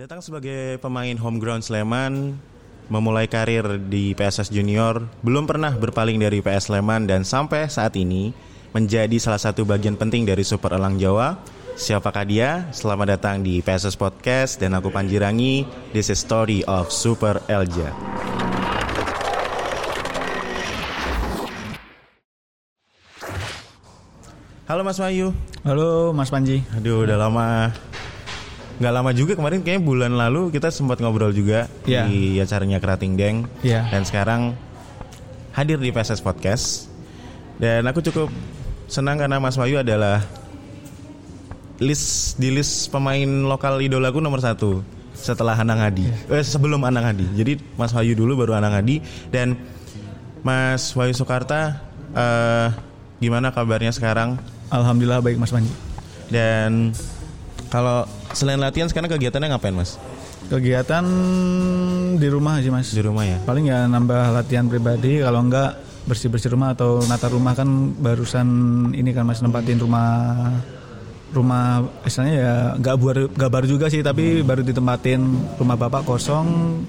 Datang sebagai pemain homegrown Sleman, memulai karir di PSS Junior, belum pernah berpaling dari PS Sleman dan sampai saat ini menjadi salah satu bagian penting dari Super Elang Jawa. Siapakah dia? Selamat datang di PSS Podcast dan aku Panjirangi. This is story of Super Elja. Halo Mas Mayu. Halo Mas Panji. Aduh, udah lama nggak lama juga kemarin kayaknya bulan lalu kita sempat ngobrol juga Iya. di acaranya Kerating Deng. Iya. dan sekarang hadir di PSS Podcast. Dan aku cukup senang karena Mas Wahyu adalah list di list pemain lokal idolaku nomor satu setelah Anang Hadi. Eh, sebelum Anang Hadi. Jadi Mas Wahyu dulu baru Anang Hadi. Dan Mas Wahyu Soekarta eh, gimana kabarnya sekarang? Alhamdulillah baik Mas Panji. dan kalau selain latihan sekarang kegiatannya ngapain mas? Kegiatan di rumah aja Mas. Di rumah ya? Paling ya nambah latihan pribadi kalau enggak bersih-bersih rumah atau nata rumah kan barusan ini kan Mas nempatin rumah rumah istilahnya ya nggak baru nggak baru juga sih tapi baru ditempatin rumah bapak kosong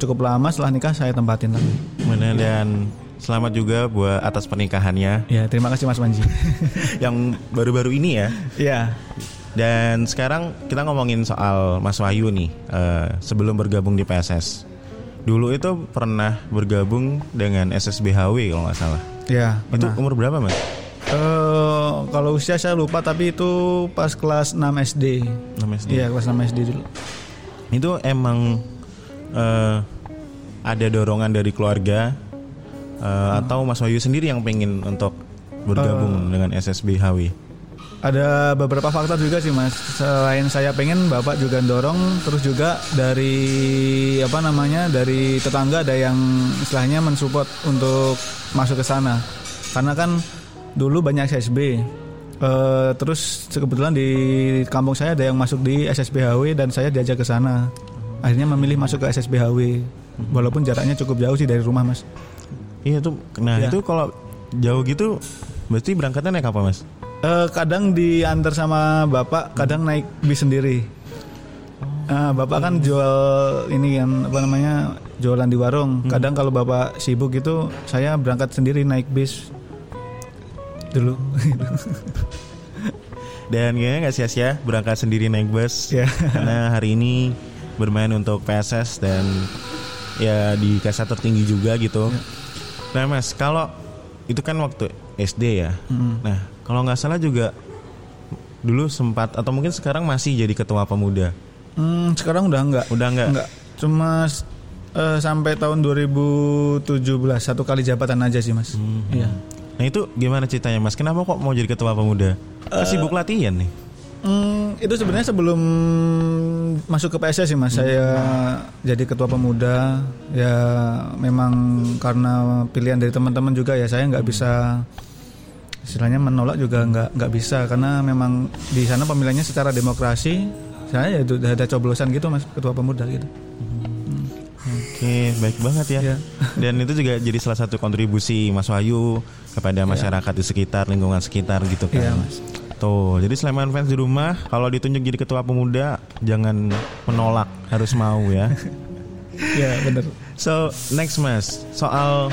cukup lama setelah nikah saya tempatin lagi. Benar dan selamat juga buat atas pernikahannya Ya terima kasih Mas Panji. yang baru-baru ini ya. Iya. Dan sekarang kita ngomongin soal Mas Wahyu nih eh, sebelum bergabung di PSS. Dulu itu pernah bergabung dengan SSBHW kalau nggak salah. Ya. Itu pernah. umur berapa mas? Eh, kalau usia saya lupa tapi itu pas kelas 6 SD. 6 SD. Iya, kelas 6 SD dulu. Itu emang eh, ada dorongan dari keluarga eh, atau Mas Wahyu sendiri yang pengen untuk bergabung dengan SSBHW? Ada beberapa faktor juga sih Mas. Selain saya pengen, Bapak juga dorong terus juga dari apa namanya? dari tetangga ada yang istilahnya mensupport untuk masuk ke sana. Karena kan dulu banyak SSB. Eh, terus kebetulan di kampung saya ada yang masuk di SSBHW dan saya diajak ke sana. Akhirnya memilih masuk ke SSBHW. Walaupun jaraknya cukup jauh sih dari rumah, Mas. Iya tuh. Nah Ya. itu kalau jauh gitu, berarti berangkatnya naik apa mas? Eh, kadang diantar sama bapak, kadang naik bis sendiri. Ah, bapak kan jual ini kan apa namanya jualan di warung. Kadang kalau bapak sibuk itu saya berangkat sendiri naik bis dulu. Dan kayaknya nggak sia-sia berangkat sendiri naik bus. Ya. Karena hari ini bermain untuk PSS dan ya di kasta tertinggi juga gitu. Nah mas, kalau itu kan waktu SD ya. Nah kalau nggak salah juga dulu sempat atau mungkin sekarang masih jadi ketua pemuda. Hmm, sekarang udah enggak. Udah nggak? Enggak. Cuma eh, sampai tahun 2017 satu kali jabatan aja sih mas. Iya. Nah itu gimana ceritanya mas? Kenapa kok mau jadi ketua pemuda? Kan sibuk latihan nih. Hmm, itu sebenarnya sebelum masuk ke PSS sih mas, saya jadi ketua pemuda. Ya memang karena pilihan dari teman-teman juga ya saya nggak bisa istilahnya menolak juga nggak nggak bisa karena memang di sana pemilihannya secara demokrasi. Saya ya itu ada coblosan gitu mas ketua pemuda gitu. Oke, baik banget ya. Iya. Dan itu juga jadi salah satu kontribusi Mas Wahyu kepada masyarakat di sekitar lingkungan sekitar gitu kan. Iya, Mas. Tuh, jadi Sleman fans di rumah kalau ditunjuk jadi ketua pemuda jangan menolak, harus mau ya. Ya bener. So, next Mas, soal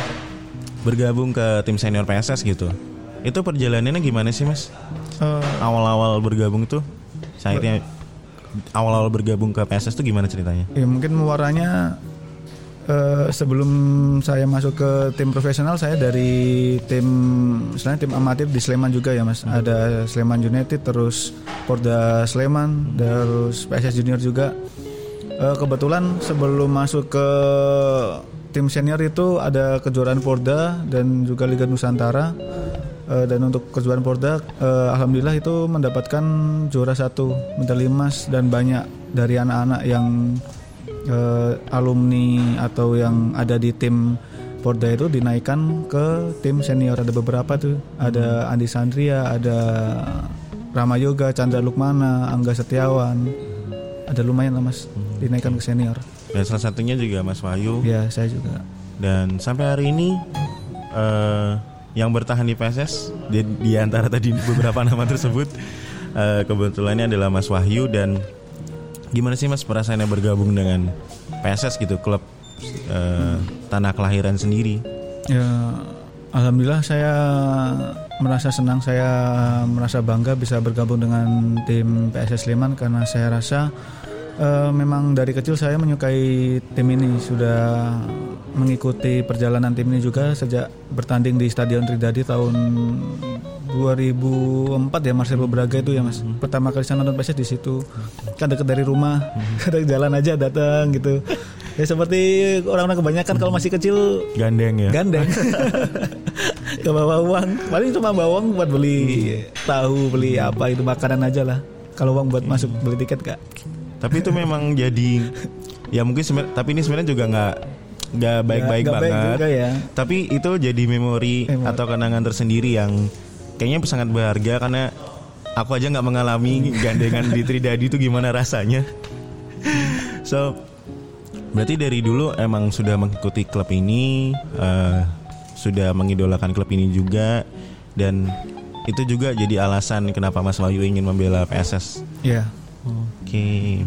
bergabung ke tim senior PSS gitu. Itu perjalanannya gimana sih Mas? Eh, Awal-awal bergabung tuh akhirnya awal-awal bergabung ke PSS tuh gimana ceritanya? Ya mungkin muaranya eh, sebelum saya masuk ke tim profesional saya dari tim misalnya tim amatir di Sleman juga ya mas ada Sleman United terus Porda Sleman terus PSS Junior juga Eh, kebetulan sebelum masuk ke tim senior itu ada kejuaraan Porda dan juga Liga Nusantara Eh, dan untuk kejuaraan Porda eh, alhamdulillah itu mendapatkan juara satu medali emas dan banyak dari anak-anak yang eh, alumni atau yang ada di tim Porda itu dinaikkan ke tim senior. Ada beberapa tuh ada Andi Sandria ada Rama Yoga Chandra Lukmana Angga Setiawan. Ada lumayan lah mas dinaikkan ke senior. Dan salah satunya juga Mas Wahyu. Ya saya juga. Dan sampai hari ini eh, yang bertahan di PSS di, di antara tadi beberapa nama tersebut eh, kebetulannya adalah Mas Wahyu dan Gimana sih Mas perasaannya bergabung dengan PSS gitu klub eh, tanah kelahiran sendiri? Ya, alhamdulillah saya merasa senang, saya merasa bangga bisa bergabung dengan tim PSS Sleman karena saya rasa eh, memang dari kecil saya menyukai tim ini sudah mengikuti perjalanan tim ini juga sejak bertanding di Stadion Tridadi tahun 2004 ya Marcelo Braga itu ya Mas. Pertama kali saya nonton PSS di situ. Kan dekat dari rumah, kadang jalan aja datang gitu. Ya seperti orang-orang kebanyakan kalau masih kecil Gandeng ya. gandeng. Ke bawa uang, paling cuma bawa uang buat beli tahu, beli apa itu makanan aja lah. Kalau uang buat masuk beli tiket kak. Tapi itu memang jadi ya mungkin sebenarnya tapi ini sebenarnya juga nggak nggak baik-baik baik banget. juga ya. Tapi itu jadi memori Memori. atau kenangan tersendiri yang kayaknya sangat berharga karena aku aja nggak mengalami gandengan di Tridadi itu gimana rasanya. So berarti dari dulu emang sudah mengikuti klub ini, eh, sudah mengidolakan klub ini juga dan itu juga jadi alasan kenapa Mas Wahyu ingin membela PSS. Iya. Oke.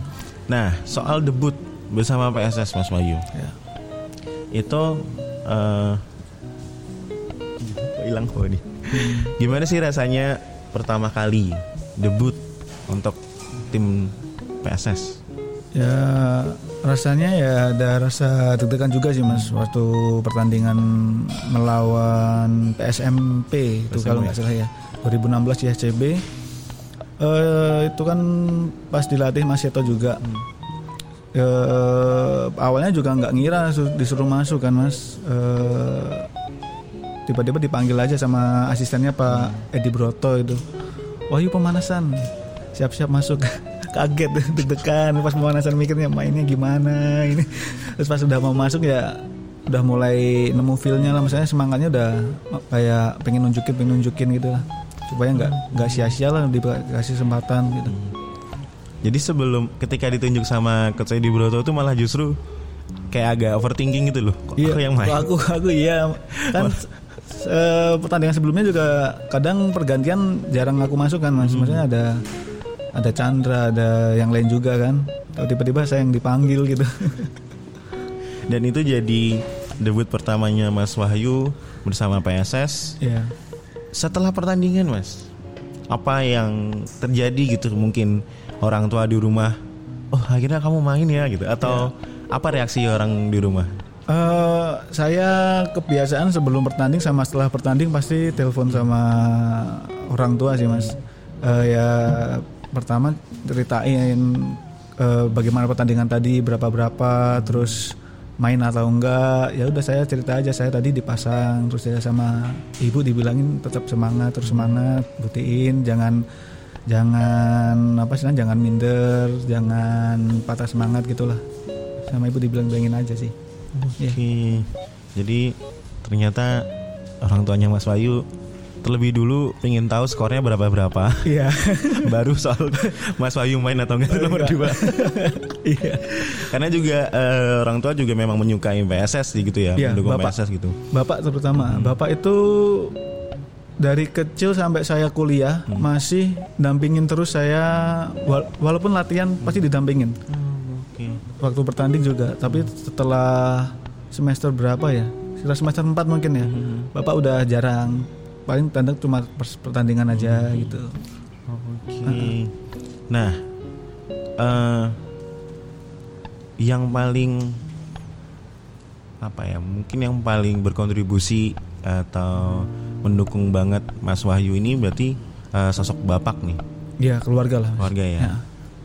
Nah, soal debut bersama PSS Mas Wahyu. Ya. Itu eh kok hilang kok nih. Gimana sih rasanya pertama kali debut untuk tim PSS? Ya rasanya ya ada rasa deg-degan juga sih mas waktu pertandingan melawan PSMP itu kalau nggak salah ya 2016 di SCB eh, itu kan pas dilatih Mas Seto juga. Eh, awalnya juga nggak ngira su- disuruh masuk kan mas. Eh, tiba-tiba dipanggil aja sama asistennya Pak Edi Broto itu. Wahyu pemanasan. Siap-siap masuk. Kaget deg-degan. Pas pemanasan mikirnya mainnya gimana ini? Terus pas udah mau masuk ya udah mulai nemu feelnya lah. Misalnya semangatnya udah kayak pengen nunjukin pengen nunjukin gitu lah supaya nggak nggak sia-sia lah dikasih kesempatan gitu Jadi sebelum ketika ditunjuk sama Coach Edi Broto itu malah justru kayak agak overthinking gitu loh. Kok aku yang main? aku aku iya kan eh, pertandingan sebelumnya juga kadang pergantian jarang aku masuk kan Hmm. maksudnya ada ada Chandra ada yang lain juga kan Tahu tiba-tiba saya yang dipanggil gitu Dan itu jadi debut pertamanya Mas Wahyu bersama PSS. ya Setelah pertandingan, Mas, apa yang terjadi gitu? Mungkin orang tua di rumah, oh akhirnya kamu main ya gitu, atau apa reaksi orang di rumah? Eh, saya kebiasaan sebelum bertanding sama setelah bertanding pasti telepon sama orang tua sih mas. Eh, ya pertama ceritain eh, bagaimana pertandingan tadi berapa berapa terus main atau enggak ya udah saya cerita aja. Saya tadi dipasang terus saya sama ibu dibilangin tetap semangat terus semangat buktiin jangan jangan apa sih jangan minder jangan patah semangat gitulah. Sama ibu dibilang bilangin aja sih. Iya. Oke, jadi ternyata orang tuanya Mas Wahyu terlebih dulu pengen tahu skornya berapa berapa, Iya. baru soal Mas Wahyu main atau enggak itu nomor dua. Iya. Karena juga eh, orang tua juga memang menyukai PSS gitu ya, Iya, mendukung Bapak. PSS gitu. Bapak terutama, Bapak itu dari kecil sampai saya kuliah masih dampingin terus saya wal- walaupun latihan pasti didampingin. Oke. Waktu bertanding juga, tapi setelah semester berapa ya? Setelah semester 4 mungkin ya. Bapak udah jarang. Paling tandang cuma pertandingan aja gitu. Oke. Nah, eh yang paling apa ya? Mungkin yang paling berkontribusi atau mendukung banget Mas Wahyu ini berarti eh, sosok bapak nih, Ya, keluarga lah. Mas. keluarga ya. Ya.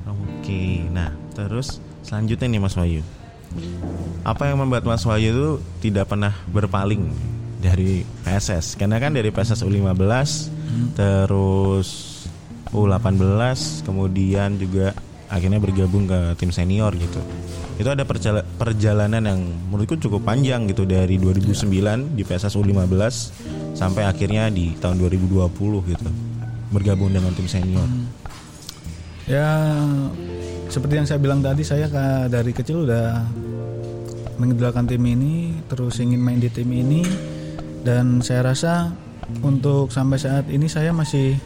Oke. Nah, terus selanjutnya nih Mas Wahyu. Apa yang membuat Mas Wahyu itu tidak pernah berpaling dari PSS? Karena kan dari PSS U15 terus U18 kemudian juga akhirnya bergabung ke tim senior gitu. Itu ada perjala- perjalanan yang menurutku cukup panjang gitu dari 2009 di PSS U15 sampai akhirnya di tahun 2020 gitu bergabung dengan tim senior. Ya seperti yang saya bilang tadi saya dari kecil udah mengidolakan tim ini terus ingin main di tim ini dan saya rasa untuk sampai saat ini saya masih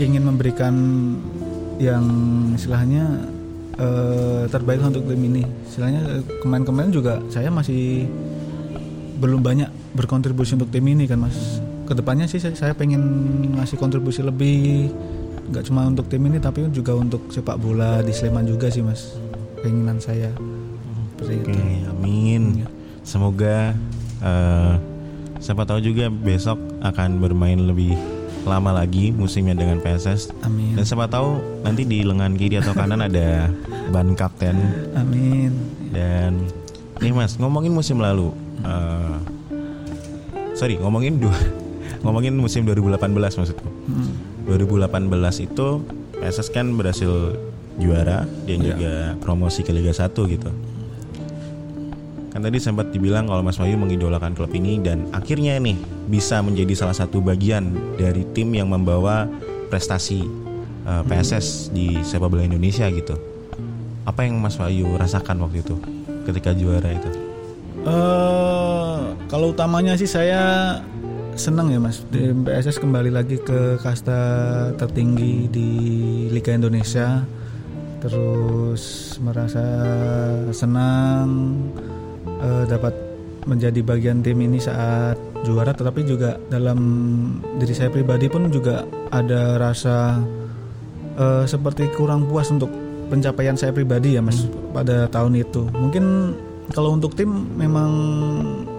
ingin memberikan yang istilahnya eh, terbaik untuk tim ini. Istilahnya eh, kemarin-kemarin juga saya masih belum banyak berkontribusi untuk tim ini kan mas. Ke depannya sih saya, saya pengen ngasih kontribusi lebih, nggak cuma untuk tim ini tapi juga untuk sepak bola di Sleman juga sih mas. Keinginan saya. Seperti Oke, itu. amin. Iya. Semoga eh, siapa tahu juga besok akan bermain lebih lama lagi musimnya dengan PSS. Amin. Dan siapa tahu nanti di lengan kiri atau kanan ada ban kapten Amin. dan nih Mas ngomongin musim lalu. eh, sorry ngomongin dua ngomongin musim 2018 maksudku. Hmm. 2018 itu PSS kan berhasil juara dan Iya. juga promosi ke Liga 1 gitu. Kan tadi sempat dibilang kalau Mas Wahyu mengidolakan klub ini dan akhirnya nih bisa menjadi salah satu bagian dari tim yang membawa prestasi uh, PSS di sepak bola Indonesia gitu. Apa yang Mas Wahyu rasakan waktu itu ketika juara itu? Eh, kalau utamanya sih saya senang ya mas PSS kembali lagi ke kasta tertinggi di Liga Indonesia terus merasa senang eh, dapat menjadi bagian tim ini saat juara tetapi juga dalam diri saya pribadi pun juga ada rasa eh, seperti kurang puas untuk pencapaian saya pribadi ya mas pada tahun itu. Mungkin kalau untuk tim memang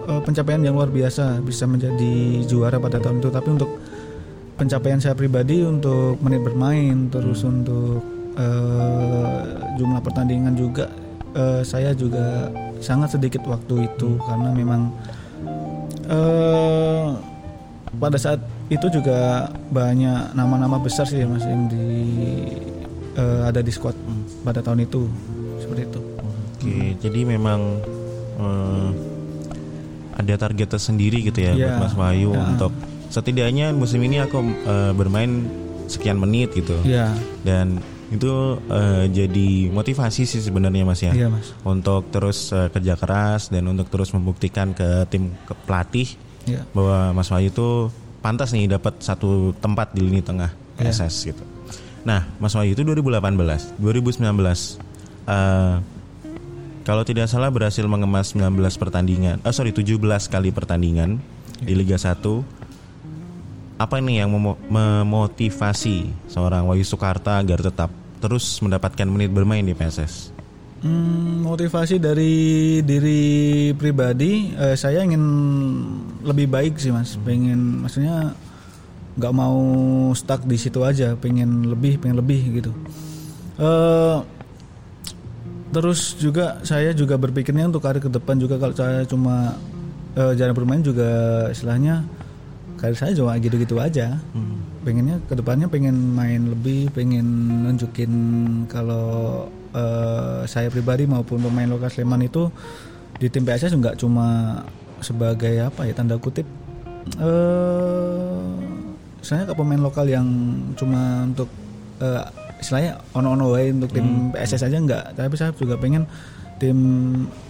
eh, pencapaian yang luar biasa bisa menjadi juara pada tahun itu tapi untuk pencapaian saya pribadi untuk menit bermain terus untuk eh, jumlah pertandingan juga eh, saya juga sangat sedikit waktu itu karena memang eh pada saat itu juga banyak nama-nama besar sih ya mas yang di eh, ada di squad pada tahun itu seperti itu. Oke, jadi memang eh, ada target tersendiri gitu ya Iya. buat Mas Wahyu Ya. untuk setidaknya musim ini aku eh, bermain sekian menit gitu. Iya, Dan itu eh, jadi motivasi sih sebenarnya Mas ya. iya mas. Untuk terus eh, kerja keras dan untuk terus membuktikan ke tim ke pelatih Iya. bahwa Mas Wahyu itu pantas nih dapat satu tempat di lini tengah Iya. PSS gitu. Nah, Mas Wahyu itu 2018, 2019 eh, kalau tidak salah berhasil mengemas 19 pertandingan. Oh sorry 17 kali pertandingan di Liga 1. Apa ini yang memo- memotivasi seorang Wahyu Sukarta agar tetap terus mendapatkan menit bermain di PSS? Hmm, motivasi dari diri pribadi, eh, saya ingin lebih baik sih mas. Pengen, maksudnya nggak mau stuck di situ aja. Pengen lebih, pengen lebih gitu. Eh, terus juga saya juga berpikirnya untuk karir ke depan juga kalau saya cuma eh, jarang bermain juga istilahnya karir saya cuma gitu-gitu aja. Pengennya ke depannya pengen main lebih, pengen nunjukin kalau eh, saya pribadi maupun pemain lokal Sleman itu di tim PSS nggak cuma sebagai apa ya tanda kutip eh saya ke pemain lokal yang cuma untuk eh, istilahnya ono-ono wae untuk tim PSS aja nggak. Tapi saya juga pengen tim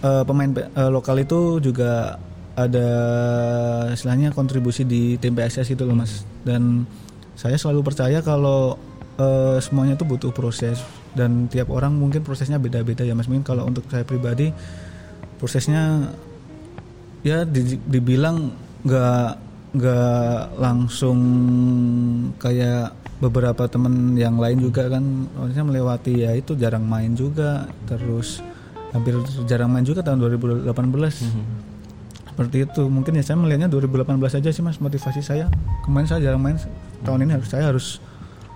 eh, pemain eh, lokal itu juga ada istilahnya kontribusi di tim PSS itu loh mas. Dan saya selalu percaya kalau eh, semuanya itu butuh proses. Dan tiap orang mungkin prosesnya beda-beda ya mas. Mungkin kalau untuk saya pribadi prosesnya ya di- dibilang nggak nggak langsung kayak beberapa temen yang lain juga kan. Maksudnya melewati ya itu jarang main juga. Terus hampir jarang main juga tahun 2018 seperti itu mungkin ya saya melihatnya 2018 aja sih mas motivasi saya kemarin saya jarang main tahun ini harus saya harus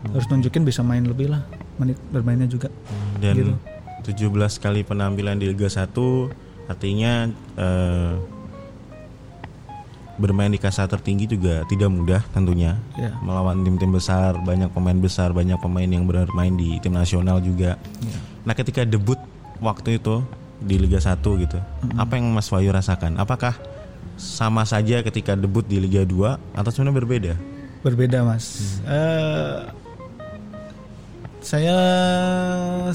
harus nunjukin bisa main lebih lah menit bermainnya juga Dan Gitu. 17 kali penampilan di Liga 1 artinya eh, bermain di kasta tertinggi juga tidak mudah tentunya. ya Melawan tim-tim besar, banyak pemain besar, banyak pemain yang bermain di tim nasional juga. ya. Nah, ketika debut waktu itu di Liga 1 gitu. Apa yang Mas Wahyu rasakan? Apakah sama saja ketika debut di Liga 2 atau sebenarnya berbeda? berbeda mas Eh, saya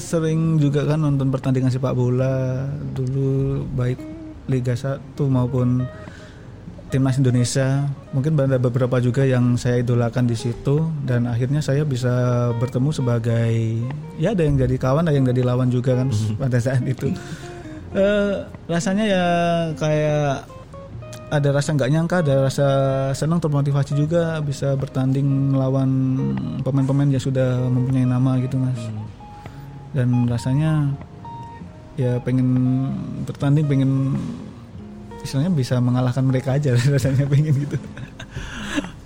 sering juga kan nonton pertandingan sepak bola dulu baik Liga 1 maupun timnas Indonesia. Mungkin ada beberapa juga yang saya idolakan di situ dan akhirnya saya bisa bertemu sebagai ya ada yang jadi kawan, ada yang jadi lawan juga kan pada saat itu. Eh, rasanya ya kayak ada rasa nggak nyangka, ada rasa senang termotivasi juga bisa bertanding melawan pemain-pemain yang sudah mempunyai nama gitu mas. Dan rasanya ya pengen bertanding, pengen istilahnya bisa mengalahkan mereka aja rasanya pengen gitu.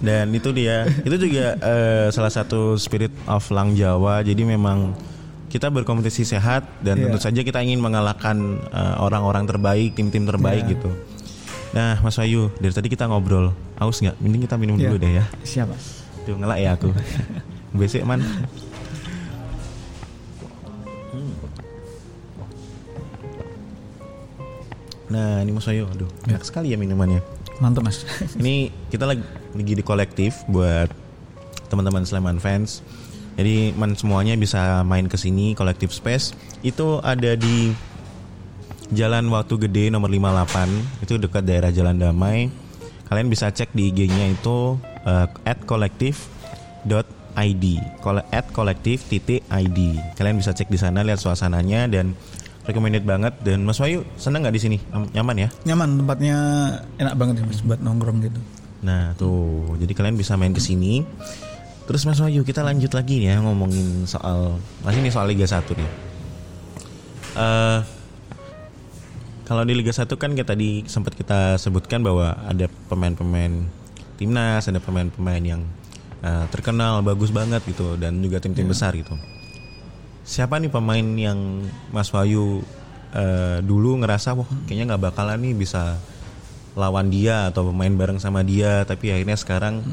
Dan itu dia, itu juga eh, salah satu spirit of Lang Jawa. Jadi memang kita berkompetisi sehat dan Iya. tentu saja kita ingin mengalahkan eh, orang-orang terbaik, tim-tim terbaik Iya. gitu. Nah, Mas Wahyu, dari tadi kita ngobrol, haus nggak? Mending kita minum Iya. dulu deh ya. Siapa? Tuh ngelak ya aku. Besek man. Nah, ini Mas Wahyu, aduh, enak sekali ya minumannya. Mantap mas. Ini kita lagi, lagi di kolektif buat teman-teman Sleman fans. Jadi man semuanya bisa main ke sini kolektif space. Itu ada di Jalan Watu Gede nomor 58. Itu dekat daerah Jalan Damai. Kalian bisa cek di IG-nya itu uh, @collective.id. Kole- at collective.id. Kalian bisa cek di sana lihat suasananya dan recommended banget dan Mas Wahyu seneng nggak di sini? Am- Nyaman ya? Nyaman tempatnya enak banget ya mas buat nongkrong gitu. Nah tuh, jadi kalian bisa main ke sini. Terus Mas Wahyu kita lanjut lagi ya ngomongin soal masih nih soal Liga 1 nih. Eh kalau di Liga 1 kan kita tadi sempat kita sebutkan bahwa ada pemain-pemain timnas, ada pemain-pemain yang eh, terkenal bagus banget gitu dan juga tim-tim besar gitu. Siapa nih pemain yang Mas Wahyu eh, dulu ngerasa wah kayaknya nggak bakalan nih bisa lawan dia atau bermain bareng sama dia tapi akhirnya sekarang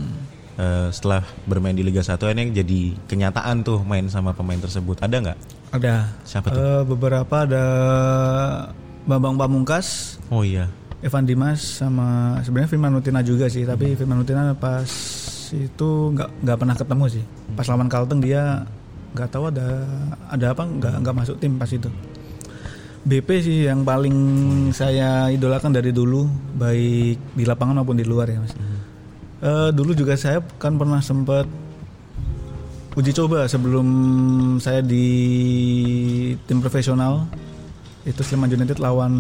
eh, setelah bermain di Liga 1 akhirnya jadi kenyataan tuh main sama pemain tersebut. Ada nggak? Ada. siapa tuh? Eh, beberapa ada Bambang Pamungkas, oh iya Evan Dimas sama sebenarnya Firman Nutina juga sih, tapi Firman Nutina pas itu nggak nggak pernah ketemu sih. Pas lawan Kalteng dia nggak tahu ada ada apa nggak nggak masuk tim pas itu. BP sih yang paling saya idolakan dari dulu baik di lapangan maupun di luar ya mas. Eh, dulu juga saya kan pernah sempat uji coba sebelum saya di tim profesional itu Sleman United lawan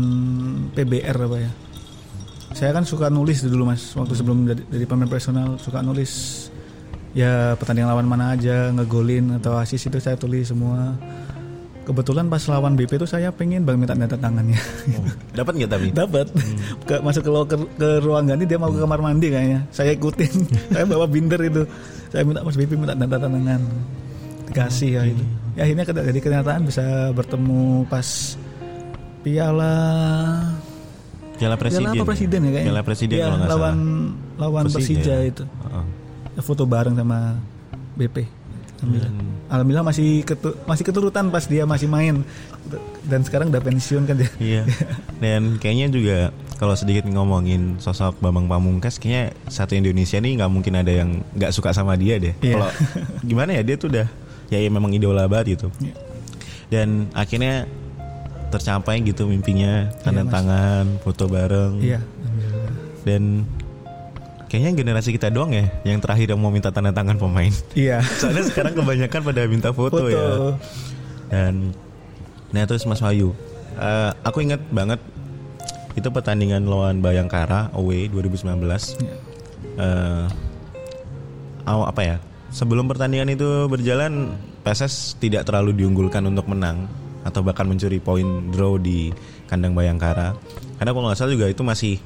PBR apa ya. Saya kan suka nulis dulu mas. Waktu sebelum jadi, jadi pemain profesional suka nulis. Ya pertandingan lawan mana aja ngegolin atau asis itu saya tulis semua. Kebetulan pas lawan BP itu saya pengen banget minta tanda tangannya. Oh, dapat nggak tapi? Dapat. Ke- masuk ke loker ke ruang ganti dia mau ke kamar mandi kayaknya. Saya ikutin. Saya bawa binder itu. Saya minta mas BP minta tanda tangan. Dikasih ya itu. Ya akhirnya jadi kenyataan bisa bertemu pas piala Piala Presiden piala apa presiden ya kayaknya Piala Presiden Ya, kalau nggak lawan salah lawan Persija, ya. itu Heeh. Ya, foto bareng sama BP Alhamdulillah. Hmm. Alhamdulillah masih ketu- masih keturutan pas dia masih main dan sekarang udah pensiun kan dia. Iya. Dan kayaknya juga kalau sedikit ngomongin sosok Bambang Pamungkas, kayaknya satu Indonesia nih nggak mungkin ada yang nggak suka sama dia deh. Iya. Kalau gimana ya dia tuh udah ya, ya memang idola banget gitu. Iya. Dan akhirnya tercapai gitu mimpinya, tanda Iya, Mas. tangan, foto bareng. Iya. Alhamdulillah. Dan kayaknya generasi kita doang ya yang terakhir yang mau minta tanda tangan pemain. Iya. Soalnya sekarang kebanyakan pada minta foto, Foto. ya. Dan nah terus Mas Wahyu, eh, aku ingat banget itu pertandingan lawan Bayangkara away 2019. Iya. Aw- apa ya? Sebelum pertandingan itu berjalan, PSS tidak terlalu diunggulkan untuk menang atau bahkan mencuri poin draw di kandang Bayangkara. Karena kalau nggak salah juga itu masih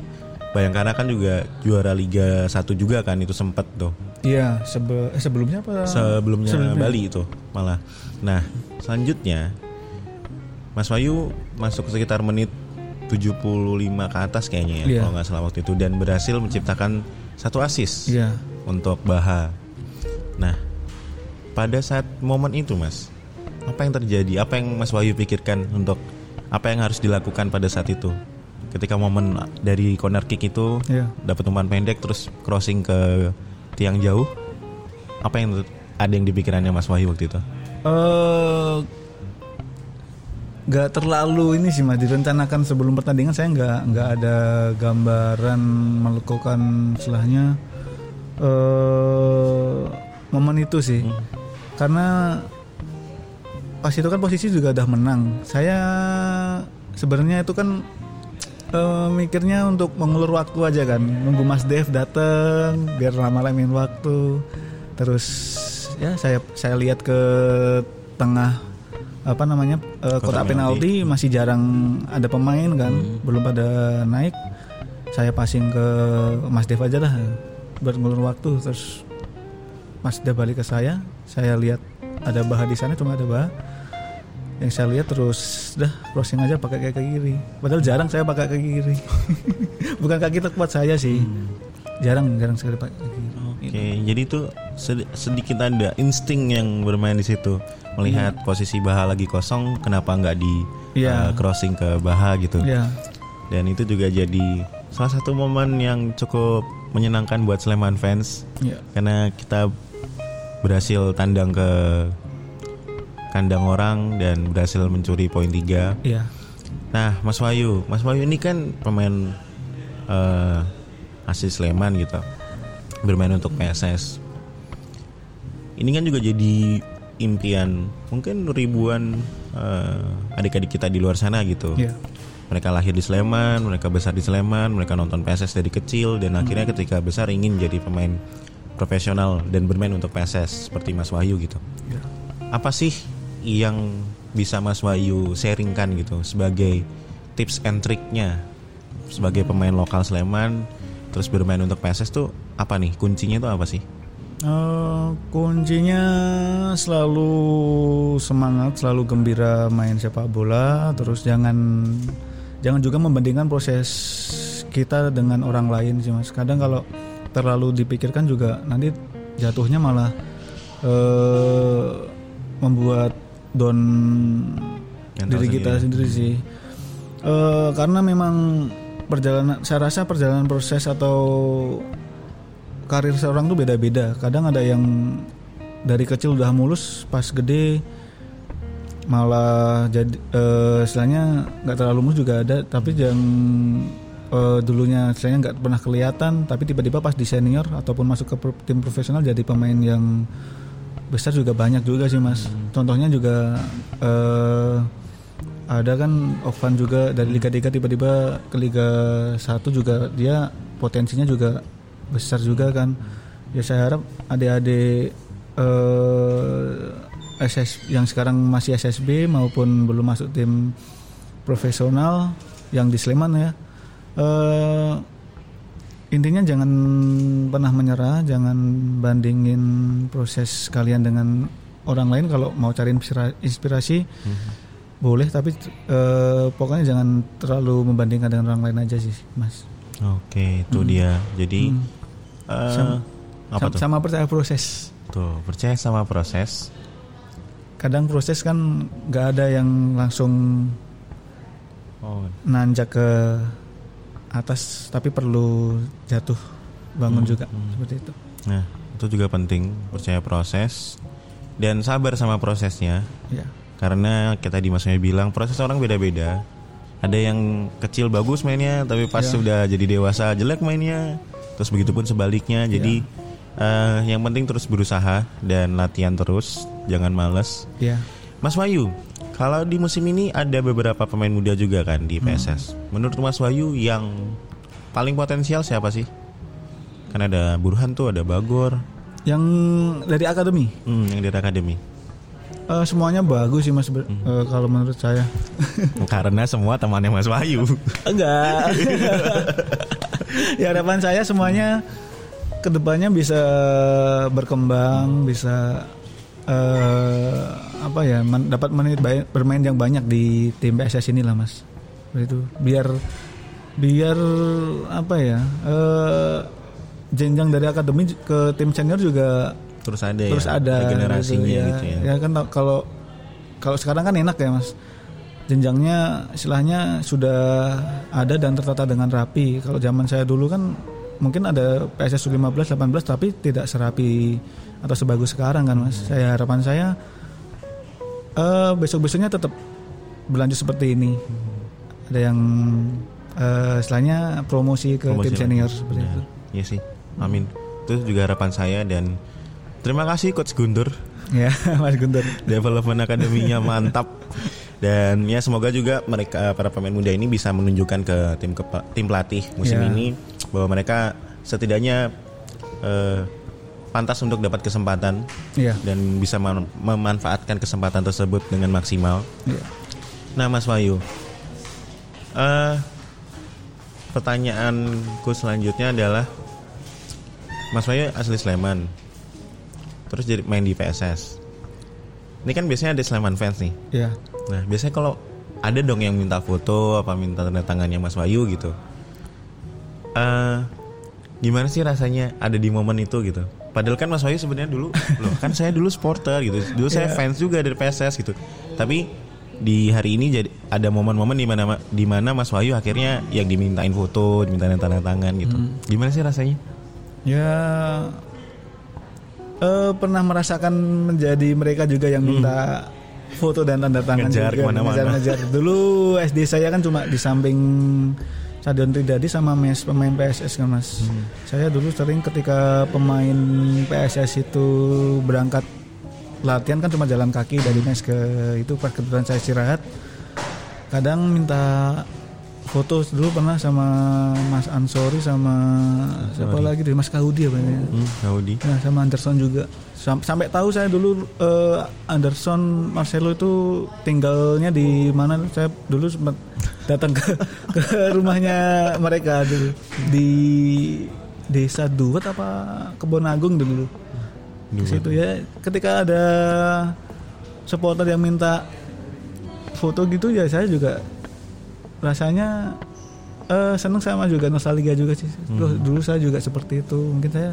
Bayangkara kan juga juara Liga 1 juga kan itu sempat tuh Iya, sebe- eh, sebelumnya apa? sebelumnya Bali itu malah. Nah, selanjutnya Mas Wahyu masuk sekitar menit 75 ke atas kayaknya ya Iya. kalau nggak salah waktu itu dan berhasil menciptakan satu asis Iya. untuk Baha. Nah, pada saat momen itu Mas, apa yang terjadi? Apa yang Mas Wahyu pikirkan untuk apa yang harus dilakukan pada saat itu? Ketika momen dari corner kick itu Iya. dapat umpan pendek terus crossing ke tiang jauh, apa yang ada yang di pikirannya Mas Wahyu waktu itu? Eh, nggak terlalu ini sih mas direncanakan sebelum pertandingan saya nggak nggak ada gambaran melakukan selahnya eh momen itu sih karena pas itu kan posisi juga udah menang. Saya sebenarnya itu kan eh, mikirnya untuk mengulur waktu aja kan. Nunggu Mas Dev dateng biar lama-lamain waktu. Terus ya saya saya lihat ke tengah apa namanya eh, kotak penalti. Masih jarang ada pemain kan. Belum pada naik. Saya passing ke Mas Dev aja lah buat ngulur waktu. Terus Mas Dev balik ke saya. Saya lihat ada Baha di sana cuma ada Baha yang saya lihat terus dah crossing aja pakai kaki kiri padahal jarang saya pakai kaki kiri bukan kaki terkuat saya sih. Jarang jarang sekali pakai kaki kiri Oke, jadi itu sedi- sedikit ada insting yang bermain di situ. Melihat posisi Baha lagi kosong, kenapa nggak di Iya. eh, crossing ke Baha gitu. ya Dan itu juga jadi salah satu momen yang cukup menyenangkan buat Sleman fans. Ya karena kita berhasil tandang ke kandang orang dan berhasil mencuri poin tiga. ya Nah, Mas Wahyu, Mas Wahyu ini kan pemain eh asli Sleman gitu, bermain untuk PSS. Ini kan juga jadi impian mungkin ribuan eh, adik-adik kita di luar sana gitu. ya Mereka lahir di Sleman, mereka besar di Sleman, mereka nonton PSS dari kecil dan akhirnya ketika besar ingin jadi pemain profesional dan bermain untuk PSS seperti Mas Wahyu gitu. ya Apa sih yang bisa Mas Wahyu sharingkan gitu sebagai tips and triknya sebagai pemain lokal Sleman terus bermain untuk PSS tuh apa nih kuncinya itu apa sih? Eh, kuncinya selalu semangat, selalu gembira main sepak bola, terus jangan jangan juga membandingkan proses kita dengan orang lain sih mas. Kadang kalau terlalu dipikirkan juga nanti jatuhnya malah eh, membuat down Mental diri sendiri kita ya. sendiri sih. Eh, karena memang perjalanan, saya rasa perjalanan proses atau karir seorang tuh beda-beda. Kadang ada yang dari kecil udah mulus, pas gede malah jadi eh, istilahnya nggak terlalu mulus juga ada. Tapi yang eh, dulunya istilahnya nggak pernah kelihatan, tapi tiba-tiba pas di senior ataupun masuk ke tim profesional jadi pemain yang besar juga banyak juga sih mas. Contohnya juga eh, ada kan Ovan juga dari Liga 3 tiba-tiba ke Liga 1 juga dia potensinya juga besar juga kan. Ya saya harap adik-adik eh, SS yang sekarang masih SSB maupun belum masuk tim profesional yang di Sleman ya. eh intinya jangan pernah menyerah, jangan bandingin proses kalian dengan orang lain kalau mau cari inspira- inspirasi boleh tapi eh, pokoknya jangan terlalu membandingkan dengan orang lain aja sih mas Oke, itu dia. Jadi eh, Sama- apa sama, tuh? sama percaya proses Tuh, percaya sama proses. kadang proses kan nggak ada yang langsung Oh, nanjak ke atas tapi perlu jatuh bangun juga seperti itu nah, itu juga penting, percaya proses dan sabar sama prosesnya. ya Karena kita di Mas Maya bilang proses orang beda-beda. Ada yang kecil bagus mainnya, tapi pas Ya. sudah jadi dewasa jelek mainnya. Terus begitu pun sebaliknya. Jadi eh, yang penting terus berusaha dan latihan terus, jangan males. ya Mas Wahyu, kalau di musim ini ada beberapa pemain muda juga kan di PSS. Menurut Mas Wahyu yang paling potensial siapa sih? Kan ada Burhan tuh, ada Bagor, yang dari akademi hmm, yang dari akademi. eh, semuanya bagus sih mas ber- eh, kalau menurut saya Karena semua temannya Mas Wahyu. enggak ya harapan saya semuanya ke depannya bisa berkembang bisa eh, apa ya men- dapat menit bermain yang banyak di tim PSS ini lah mas. Itu biar biar apa ya eh, jenjang dari akademi ke tim senior juga Terus ada terus ya, ada generasinya gitu, gitu ya. ya kan kalau kalau sekarang kan enak ya mas. Jenjangnya istilahnya sudah ada dan tertata dengan rapi. Kalau zaman saya dulu kan mungkin ada PSS 15 18 tapi tidak serapi atau sebagus sekarang kan mas saya harapan saya eh besok besoknya tetap berlanjut seperti ini. Ada yang uh, istilahnya promosi ke Promosi tim lagi. senior seperti Ya, itu. Iya sih. Amin. Itu juga harapan saya dan terima kasih coach Guntur. Ya, Mas Guntur. Development akademinya mantap. Dan ya semoga juga mereka para pemain muda ini bisa menunjukkan ke tim kepa- tim pelatih musim Ya. ini bahwa mereka setidaknya eh, pantas untuk dapat kesempatan Iya. dan bisa mem- memanfaatkan kesempatan tersebut dengan maksimal. Iya. Nah, Mas Wahyu, eh pertanyaanku selanjutnya adalah Mas Wahyu asli Sleman, terus jadi main di PSS. Ini kan biasanya ada Sleman fans nih. Iya. Nah, biasanya kalau ada dong yang minta foto apa minta tanda tangannya Mas Wahyu gitu. eh gimana sih rasanya ada di momen itu gitu? Padahal kan Mas Wahyu sebenarnya dulu, loh kan saya dulu supporter gitu. Dulu saya Iya. fans juga dari PSS gitu. Tapi di hari ini jadi ada momen-momen di mana di mana Mas Wahyu akhirnya yang dimintain foto, dimintain tanda tangan gitu. Hmm. Gimana sih rasanya? Ya eh, pernah merasakan menjadi mereka juga yang minta foto dan tanda tangan Hmm. Ngejar juga ke mana-mana. ngejar-ngejar. Dulu SD saya kan cuma di samping Stadion Tridadi sama mes pemain PSS kan mas. Hmm. Saya dulu sering ketika pemain PSS itu berangkat latihan kan cuma jalan kaki dari mes ke itu pas kebetulan saya istirahat kadang minta foto dulu pernah sama Mas Ansori sama siapa lagi dari Mas Kahudi apa ya Hmm, Gaudi. Nah, sama Anderson juga. Sam- sampai tahu saya dulu eh, Anderson Marcelo itu tinggalnya di mana? Saya dulu sempat datang ke ke rumahnya mereka dulu di Desa Duet apa Kebon Agung dulu. Di Duet. situ ya. Ketika ada supporter yang minta foto gitu ya saya juga rasanya eh seneng sama juga nostalgia juga sih. Dulu, dulu saya juga seperti itu. Mungkin saya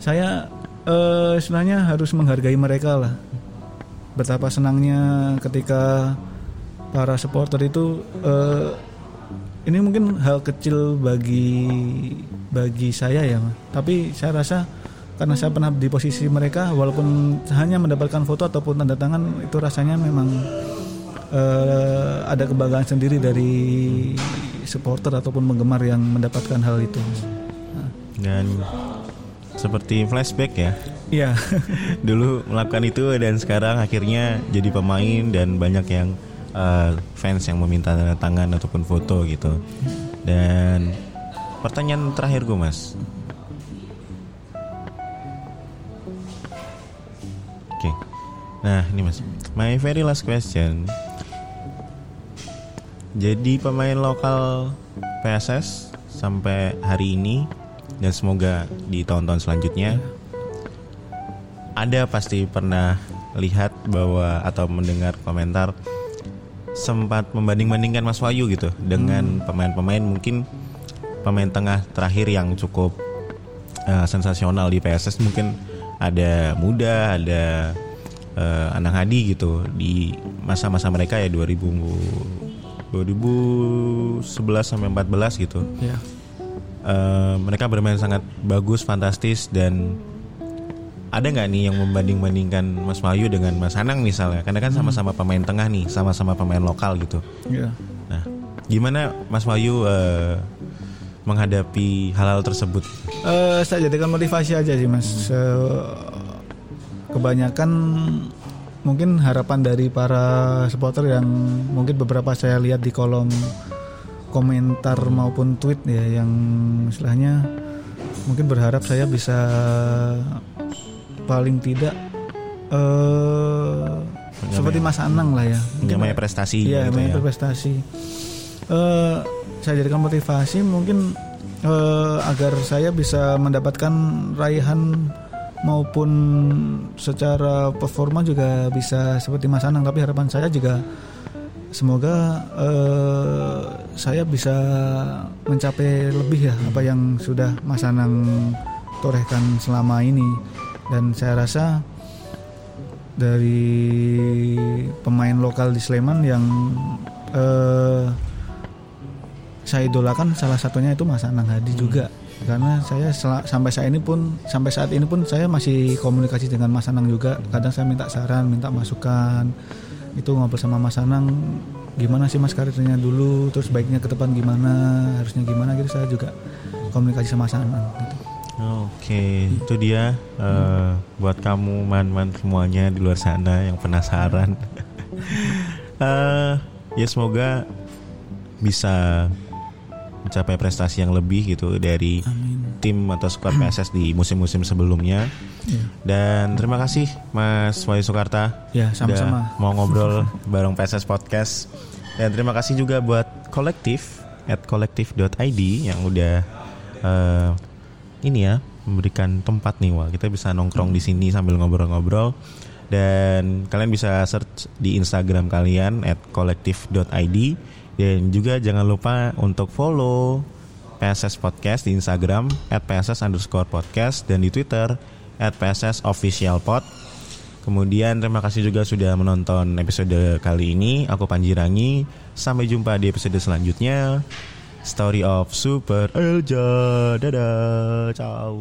saya eh sebenarnya harus menghargai mereka lah. Betapa senangnya ketika para supporter itu eh ini mungkin hal kecil bagi bagi saya ya, tapi saya rasa karena saya pernah di posisi mereka, walaupun hanya mendapatkan foto ataupun tanda tangan itu rasanya memang eh, ada kebanggaan sendiri dari supporter ataupun penggemar yang mendapatkan hal itu. Nah, Dan seperti flashback ya. Iya, dulu melakukan itu dan sekarang akhirnya jadi pemain dan banyak yang uh, fans yang meminta tanda tangan ataupun foto gitu. Dan pertanyaan terakhir gue mas. Oke, nah ini mas, my very last question. Jadi pemain lokal PSS sampai hari ini dan semoga di tahun-tahun selanjutnya ada pasti pernah lihat bahwa atau mendengar komentar sempat membanding-bandingkan Mas Wahyu gitu dengan pemain-pemain mungkin pemain tengah terakhir yang cukup eh, sensasional di PSS mungkin ada Muda, ada eh, Anang Hadi gitu di masa-masa mereka ya 2000 2011 sampai 14 gitu. ya. Eh, mereka bermain sangat bagus, fantastis dan ada nggak nih yang membanding-bandingkan Mas Wahyu dengan Mas Anang misalnya? Karena kan sama-sama pemain tengah nih, sama-sama pemain lokal gitu. ya. Nah, gimana Mas Wahyu eh, menghadapi hal-hal tersebut? Eh, saya jadikan motivasi aja sih mas. Se- kebanyakan mungkin harapan dari para supporter yang mungkin beberapa saya lihat di kolom komentar maupun tweet ya yang istilahnya mungkin berharap saya bisa paling tidak eh seperti Mas Anang lah ya. Mungkin Namanya prestasi Iya, gitu ya. berprestasi. Eh, saya jadikan motivasi mungkin eh, agar saya bisa mendapatkan raihan maupun secara performa juga bisa seperti Mas Anang. Tapi harapan saya juga semoga eh, saya bisa mencapai lebih ya apa yang sudah Mas Anang torehkan selama ini. Dan saya rasa dari pemain lokal di Sleman yang eh, saya idolakan salah satunya itu Mas Anang Hadi juga karena saya sampai saat ini pun sampai saat ini pun saya masih komunikasi dengan Mas Anang juga. Kadang saya minta saran minta masukan. Itu ngobrol sama Mas Anang gimana sih Mas karirnya dulu? Terus baiknya ke depan gimana? Harusnya gimana? Gitu saya juga komunikasi sama Mas Anang gitu. Oke, itu dia eh, buat kamu man-man semuanya di luar sana yang penasaran. Eh, ya semoga bisa mencapai prestasi yang lebih gitu dari tim atau skuad PSS di musim-musim sebelumnya. Iya. Dan terima kasih Mas Wahyu Soekarta Ya, udah sama-sama. mau ngobrol bareng PSS Podcast. Dan terima kasih juga buat kolektif at kolektif.id yang udah eh, ini ya memberikan tempat nih wah kita bisa nongkrong di sini sambil ngobrol-ngobrol dan kalian bisa search di Instagram kalian at kolektif.id dan juga jangan lupa untuk follow PSS Podcast di Instagram at PSS underscore podcast dan di Twitter at PSS official pod Kemudian terima kasih juga sudah menonton episode kali ini. Aku Panjirangi. Sampai jumpa di episode selanjutnya. Story of Super Elja. Dadah. Ciao.